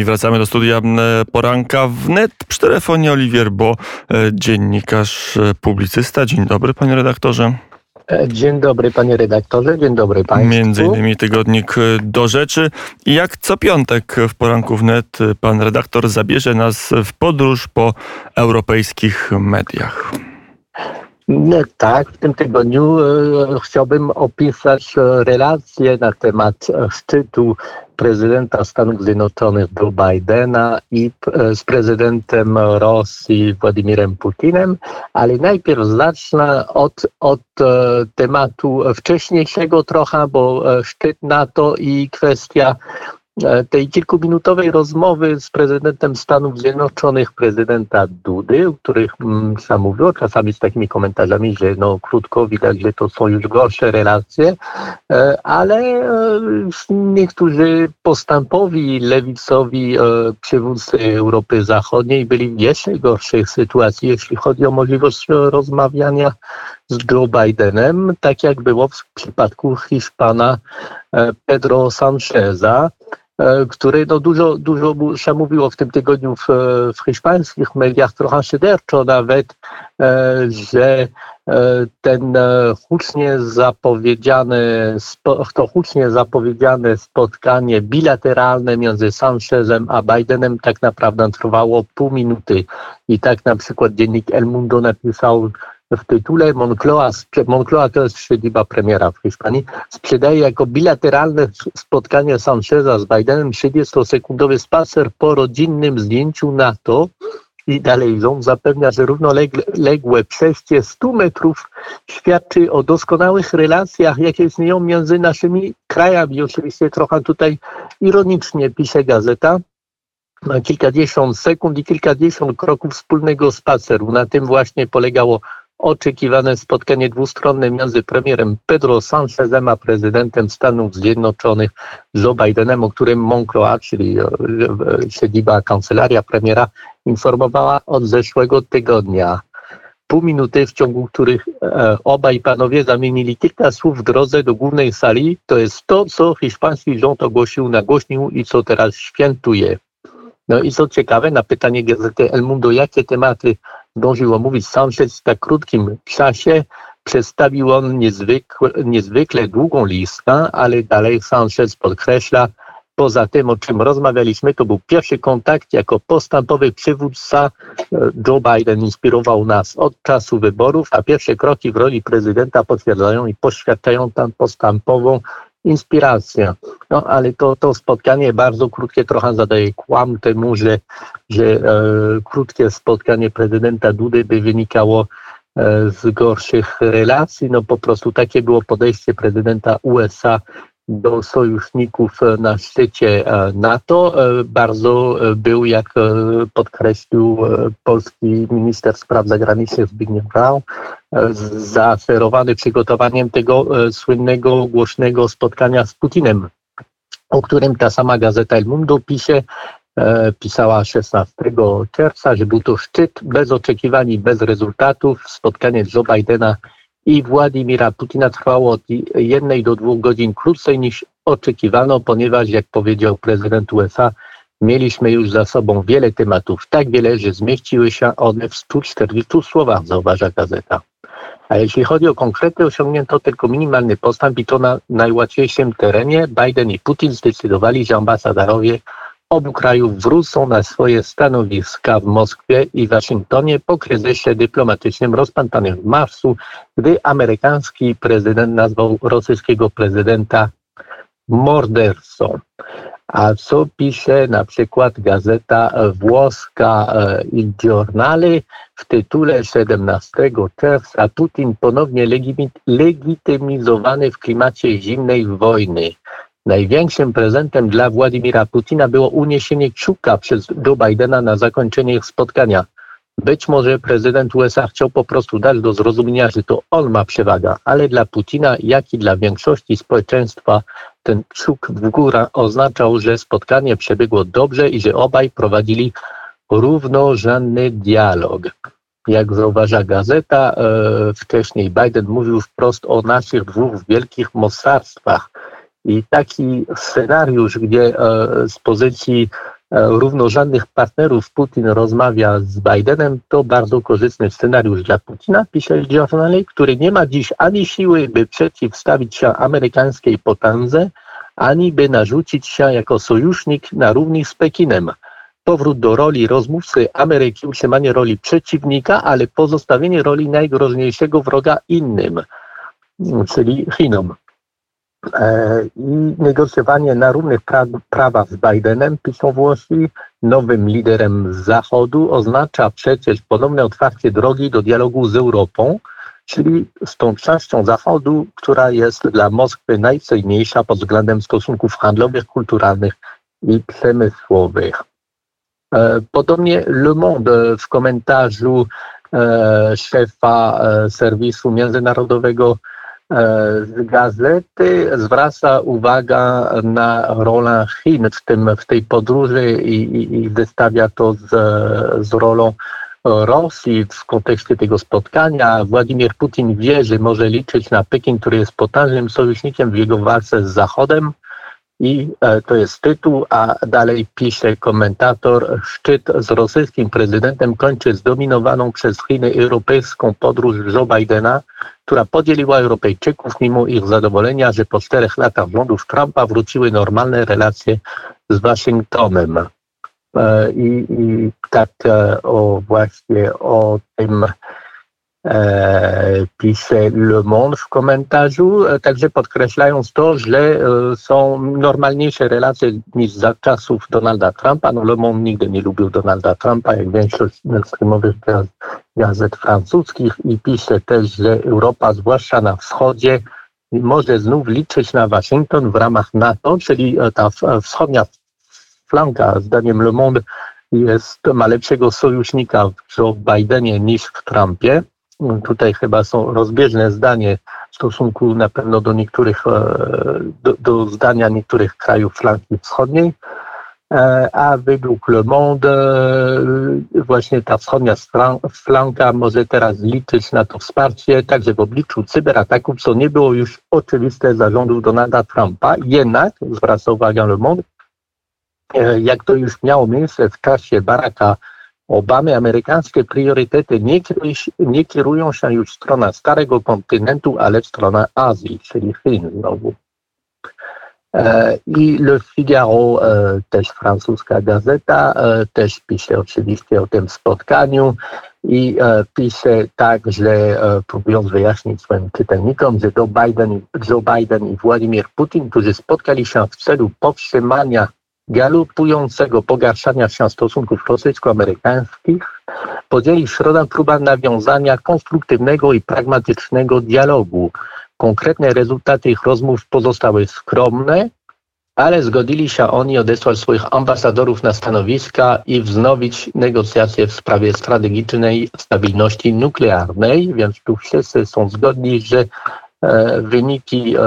I wracamy do studia poranka wnet przy telefonie Oliwier Bo, dziennikarz, publicysta. Dzień dobry, panie redaktorze. Dzień dobry panie redaktorze, dzień dobry państwu. Między innymi tygodnik do rzeczy. I jak co piątek w poranku wnet pan redaktor zabierze nas w podróż po europejskich mediach. Tak, w tym tygodniu e, chciałbym opisać e, relacje na temat e, szczytu prezydenta Stanów Zjednoczonych Joe Bidena i z prezydentem Rosji Władimirem Putinem, ale najpierw zacznę od, od tematu wcześniejszego trochę, bo szczyt NATO i kwestia E, tej kilkuminutowej rozmowy z prezydentem Stanów Zjednoczonych, prezydenta Dudy, o których mm, sam mówił, czasami z takimi komentarzami, że no krótko widać, że to są już gorsze relacje, e, ale e, niektórzy postępowi, lewicowi przywódcy Europy Zachodniej byli w jeszcze gorszej sytuacji, jeśli chodzi o możliwość rozmawiania z Joe Bidenem, tak jak było w przypadku Hiszpana Pedro Sancheza. E, który no dużo, dużo się mówiło w tym tygodniu w, w hiszpańskich mediach, trochę szyderczo nawet, e, że e, ten hucznie zapowiedziane, to hucznie zapowiedziane spotkanie bilateralne między Sanchezem a Bidenem tak naprawdę trwało pół minuty. I tak na przykład dziennik El Mundo napisał, w tytule Moncloa, Moncloa to jest siedziba premiera w Hiszpanii, sprzedaje jako bilateralne spotkanie Sancheza z Bidenem 30-sekundowy spacer po rodzinnym zdjęciu NATO i dalej rząd zapewnia, że równoległe przejście 100 metrów świadczy o doskonałych relacjach, jakie istnieją między naszymi krajami. Oczywiście trochę tutaj ironicznie pisze gazeta. Na kilkadziesiąt sekund i kilkadziesiąt kroków wspólnego spaceru. Na tym właśnie polegało oczekiwane spotkanie dwustronne między premierem Pedro Sanchezem a prezydentem Stanów Zjednoczonych Joe Bidenem, o którym Moncloa, czyli e, siedziba kancelaria premiera, informowała od zeszłego tygodnia. Pół minuty, w ciągu których e, obaj panowie zamienili kilka słów w drodze do głównej sali, to jest to, co hiszpański rząd ogłosił, nagłośnił i co teraz świętuje. No i co ciekawe, na pytanie gazety El Mundo, jakie tematy dążył omówić Sanchez w tak krótkim czasie, przedstawił on niezwykle, niezwykle długą listę, ale dalej Sanchez podkreśla, poza tym, o czym rozmawialiśmy, to był pierwszy kontakt jako postępowy przywódca. Joe Biden inspirował nas od czasu wyborów, a pierwsze kroki w roli prezydenta potwierdzają i poświadczają tam postępową inspiracja. No ale to, to spotkanie bardzo krótkie trochę zadaje kłam temu, że, że e, krótkie spotkanie prezydenta Dudy by wynikało e, z gorszych relacji. No po prostu takie było podejście prezydenta USA do sojuszników e, na szczycie e, NATO. E, bardzo był, jak podkreślił polski minister spraw zagranicznych Zbigniew Brał, zaaferowany przygotowaniem tego słynnego, głośnego spotkania z Putinem, o którym ta sama gazeta El Mundo pisze, pisała 16 czerwca, że był to szczyt bez oczekiwań i bez rezultatów. Spotkanie Joe Bidena i Władimira Putina trwało od jednej do dwóch godzin krócej niż oczekiwano, ponieważ, jak powiedział prezydent USA, mieliśmy już za sobą wiele tematów, tak wiele, że zmieściły się one w 140 słowach, zauważa gazeta. A jeśli chodzi o konkrety, osiągnięto tylko minimalny postęp i to na najłatwiejszym terenie. Biden i Putin zdecydowali, że ambasadorowie obu krajów wrócą na swoje stanowiska w Moskwie i Waszyngtonie po kryzysie dyplomatycznym rozpętanym w marcu, gdy amerykański prezydent nazwał rosyjskiego prezydenta mordercą. A co pisze na przykład gazeta włoska e, Il Giornale w tytule 17 czerwca Putin ponownie legitymizowany w klimacie zimnej wojny. Największym prezentem dla Władimira Putina było uniesienie kciuka przez Joe Bidena na zakończenie ich spotkania. Być może prezydent USA chciał po prostu dać do zrozumienia, że to on ma przewagę, ale dla Putina, jak i dla większości społeczeństwa, ten kciuk w górę oznaczał, że spotkanie przebiegło dobrze i że obaj prowadzili równorzędny dialog. Jak zauważa gazeta, e, wcześniej Biden mówił wprost o naszych dwóch wielkich mocarstwach. I taki scenariusz, gdzie e, z pozycji równorzędnych partnerów Putin rozmawia z Bidenem, to bardzo korzystny scenariusz dla Putina, pisze Journal, który nie ma dziś ani siły, by przeciwstawić się amerykańskiej potędze, ani by narzucić się jako sojusznik na równi z Pekinem. Powrót do roli rozmówcy Ameryki, utrzymanie roli przeciwnika, ale pozostawienie roli najgroźniejszego wroga innym, czyli Chinom. E, I negocjowanie na równych pra prawach z Bidenem, piszą Włosi, nowym liderem Zachodu, oznacza przecież ponowne otwarcie drogi do dialogu z Europą, czyli z tą częścią Zachodu, która jest dla Moskwy najcenniejsza pod względem stosunków handlowych, kulturalnych i przemysłowych. E, podobnie Le Monde w komentarzu e, szefa serwisu międzynarodowego z gazety zwraca uwagę na rolę Chin w, tym, w tej podróży i, i, i wystawia to z, z rolą Rosji w kontekście tego spotkania. Władimir Putin wie, że może liczyć na Pekin, który jest potężnym sojusznikiem w jego walce z Zachodem. I e, to jest tytuł, a dalej pisze komentator, szczyt z rosyjskim prezydentem kończy zdominowaną przez Chiny europejską podróż Joe Bidena, która podzieliła Europejczyków mimo ich zadowolenia, że po czterech latach rządów Trumpa wróciły normalne relacje z Waszyngtonem. E, I, i tak e, o właśnie o tym pisze Le Monde w komentarzu, także podkreślając to, że są normalniejsze relacje niż za czasów Donalda Trumpa. No Le Monde nigdy nie lubił Donalda Trumpa, jak większość mainstreamowych gazet francuskich i pisze też, że Europa, zwłaszcza na wschodzie, może znów liczyć na Waszyngton w ramach NATO, czyli ta wschodnia flanka, zdaniem Le Monde, jest, ma lepszego sojusznika w Joe Bidenie niż w Trumpie. Tutaj chyba są rozbieżne zdanie w stosunku na pewno do niektórych, e, do, do zdania niektórych krajów flanki wschodniej. E, a według Le Monde e, właśnie ta wschodnia flanka może teraz liczyć na to wsparcie także w obliczu cyberataków, co nie było już oczywiste za rządów Donalda Trumpa. Jednak, zwraca uwagę Le Monde, jak to już miało miejsce w czasie Baracka Obamy, amerykańskie priorytety nie, nie kierują się już w stronę starego kontynentu, ale w stronę Azji, czyli Chin znowu. E, I Le Figaro, e, też francuska gazeta, też pisze oczywiście o tym spotkaniu i pisze tak, że próbując wyjaśnić swoim czytelnikom, że Joe Biden, Joe Biden i Władimir Putin, którzy spotkali się w celu powstrzymania galopującego pogarszania się stosunków rosyjsko-amerykańskich podzieli środę próba nawiązania konstruktywnego i pragmatycznego dialogu. Konkretne rezultaty ich rozmów pozostały skromne, ale zgodzili się oni odesłać swoich ambasadorów na stanowiska i wznowić negocjacje w sprawie strategicznej stabilności nuklearnej, więc tu wszyscy są zgodni, że wyniki e,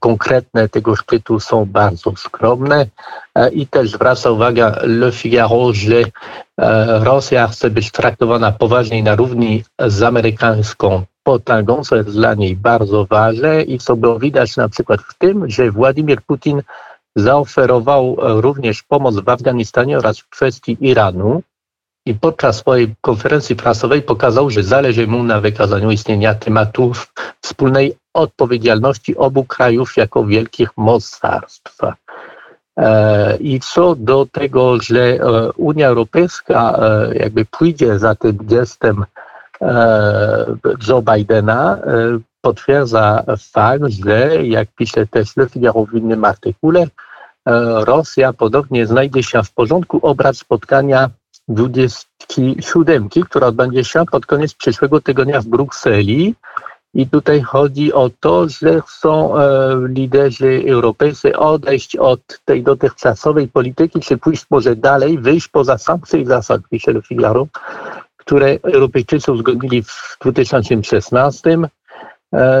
konkretne tego szczytu są bardzo skromne. E, i też zwraca uwagę Le Figaro, że Rosja chce być traktowana poważniej na równi z amerykańską potęgą, co jest dla niej bardzo ważne i co było widać na przykład w tym, że Władimir Putin zaoferował również pomoc w Afganistanie oraz w kwestii Iranu i podczas swojej konferencji prasowej pokazał, że zależy mu na wykazaniu istnienia tematów wspólnej odpowiedzialności obu krajów jako wielkich mocarstw. E, I co do tego, że e, Unia Europejska e, jakby pójdzie za tym gestem Joe Bidena, potwierdza fakt, że jak pisze też Le w innym artykule, Rosja podobnie znajdzie się w porządku obrad spotkania 27, która odbędzie się pod koniec przyszłego tygodnia w Brukseli. I tutaj chodzi o to, że chcą e, liderzy europejscy odejść od tej dotychczasowej polityki, czy pójść może dalej, wyjść poza sankcje i zasad, Le Figaro, które Europejczycy uzgodnili w 2016 E,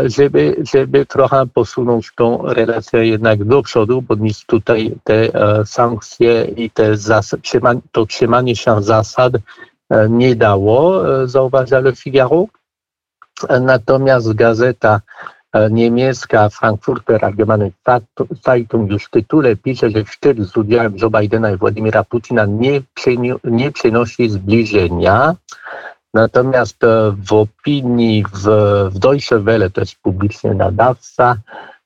żeby, żeby trochę posunąć tą relację jednak do przodu, bo nic tutaj te e, sankcje i te to trzymanie się zasad e, nie dało, zauważa Le Figaro. Natomiast gazeta niemiecka Frankfurter Allgemeine Zeitung już w tytule pisze, że szczyt z udziałem Joe Bidena i Władimira Putina nie, nie przynosi zbliżenia. Natomiast w opinii w, w Deutsche Welle, to jest publiczny nadawca,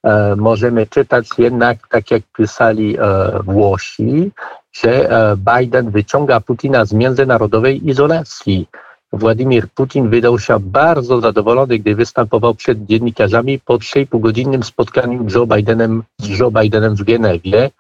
E, możemy czytać jednak, tak jak pisali e, Włosi, że e, Biden wyciąga Putina z międzynarodowej izolacji. Władimir Putin wydał się bardzo zadowolony, gdy występował przed dziennikarzami po 3,5-godzinnym spotkaniu Joe Bidenem, z Joe Bidenem w Genewie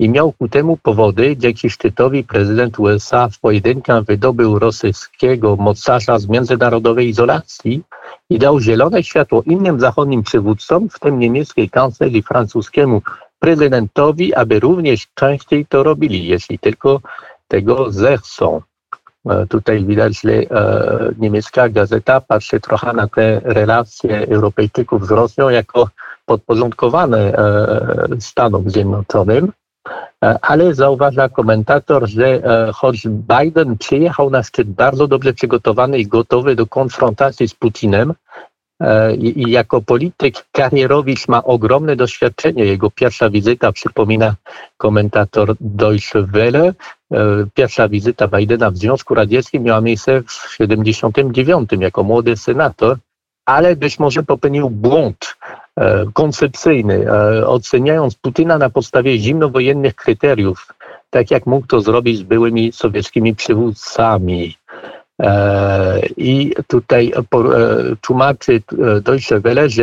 i miał ku temu powody, dzięki szczytowi prezydent USA w pojedynkę wydobył rosyjskiego mocarza z międzynarodowej izolacji i dał zielone światło innym zachodnim przywódcom, w tym niemieckiej kancelarii francuskiemu prezydentowi, aby również częściej to robili, jeśli tylko tego zechcą. E, tutaj widać, że e, niemiecka gazeta patrzy trochę na te relacje Europejczyków z Rosją jako podporządkowane e, Stanom Zjednoczonym. E, ale zauważa komentator, że e, choć Biden przyjechał na szczyt bardzo dobrze przygotowany i gotowy do konfrontacji z Putinem, e, i jako polityk karierowicz ma ogromne doświadczenie. Jego pierwsza wizyta, przypomina komentator Deutsche Welle, pierwsza wizyta Bidena w Związku Radzieckim miała miejsce w 1979 jako młody senator, ale być może popełnił błąd. E, koncepcyjny, e, oceniając Putina na podstawie zimnowojennych kryteriów, tak jak mógł to zrobić z byłymi sowieckimi przywódcami. E, I tutaj tłumaczy Deutsche Welle, że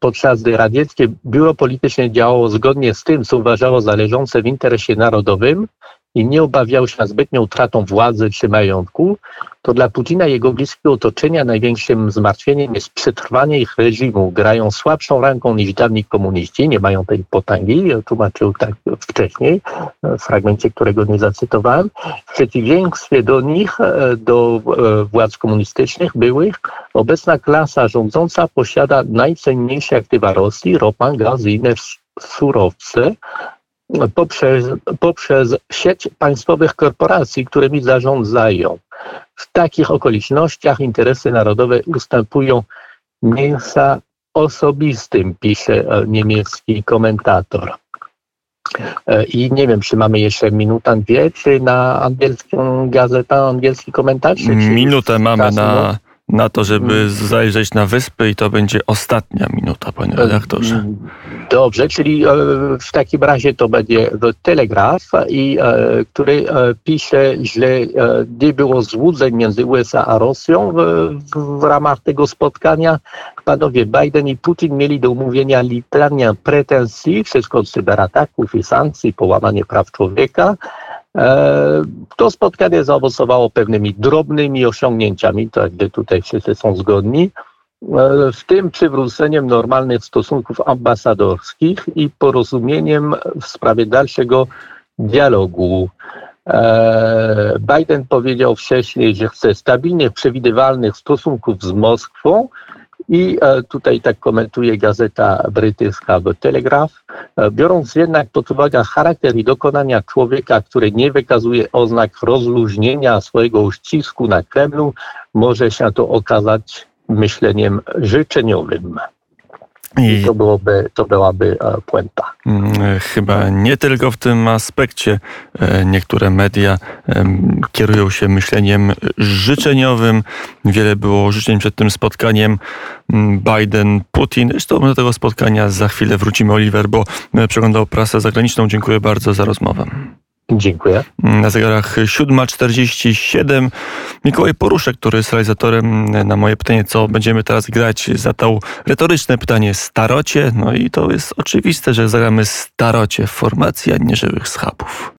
podczas gdy radzieckie biuro polityczne działało zgodnie z tym, co uważało za leżące w interesie narodowym, i nie obawiał się zbytnią utratą władzy czy majątku, to dla Putina i jego bliskiego otoczenia największym zmartwieniem jest przetrwanie ich reżimu. Grają słabszą ręką niż dawni komuniści, nie mają tej potęgi, tłumaczył tak wcześniej, w fragmencie, którego nie zacytowałem. W przeciwieństwie do nich, do e, władz komunistycznych byłych, obecna klasa rządząca posiada najcenniejsze aktywa Rosji, ropa, gaz i inne surowce, poprzez, poprzez sieć państwowych korporacji, którymi zarządzają. W takich okolicznościach interesy narodowe ustępują mięsa osobistym, pisze e, niemiecki komentator. E, I nie wiem, czy mamy jeszcze minutę, dwie, czy na angielską gazetę, angielski komentarz? Minutę mamy na, na to, żeby mm. zajrzeć na wyspy i to będzie ostatnia minuta, panie redaktorze. Dobrze, czyli e, w takim razie to będzie Telegraf, i, e, który e, pisze, że nie było złudzeń między USA a Rosją w, w ramach tego spotkania. Panowie Biden i Putin mieli do umówienia litania pretensji, wszystko od cyberataków i sankcji, połamanie praw człowieka, to spotkanie zaowocowało pewnymi drobnymi osiągnięciami, to jakby tutaj wszyscy są zgodni, e, w tym przywróceniem normalnych stosunków ambasadorskich i porozumieniem w sprawie dalszego dialogu. E, Biden powiedział wcześniej, że chce stabilnych, przewidywalnych stosunków z Moskwą, i e, tutaj tak komentuje gazeta brytyjska The Telegraph. E, biorąc jednak pod uwagę charakter i dokonania człowieka, który nie wykazuje oznak rozluźnienia swojego uścisku na Kremlu, może się to okazać myśleniem życzeniowym. I to, byłoby, to byłaby e, puenta. Mm, chyba nie tylko w tym aspekcie e, niektóre media kierują się myśleniem życzeniowym. Wiele było życzeń przed tym spotkaniem mm, Biden-Putin. Zresztą do tego spotkania za chwilę wrócimy, Oliver, bo e, przeglądał prasę zagraniczną. Dziękuję bardzo za rozmowę. Dziękuję. Na zegarach 7.47. Mikołaj Poruszek, który jest realizatorem na moje pytanie, co będziemy teraz grać, zadał retoryczne pytanie starocie. No i to jest oczywiste, że zagramy starocie w formacji, a nie żywych schabów.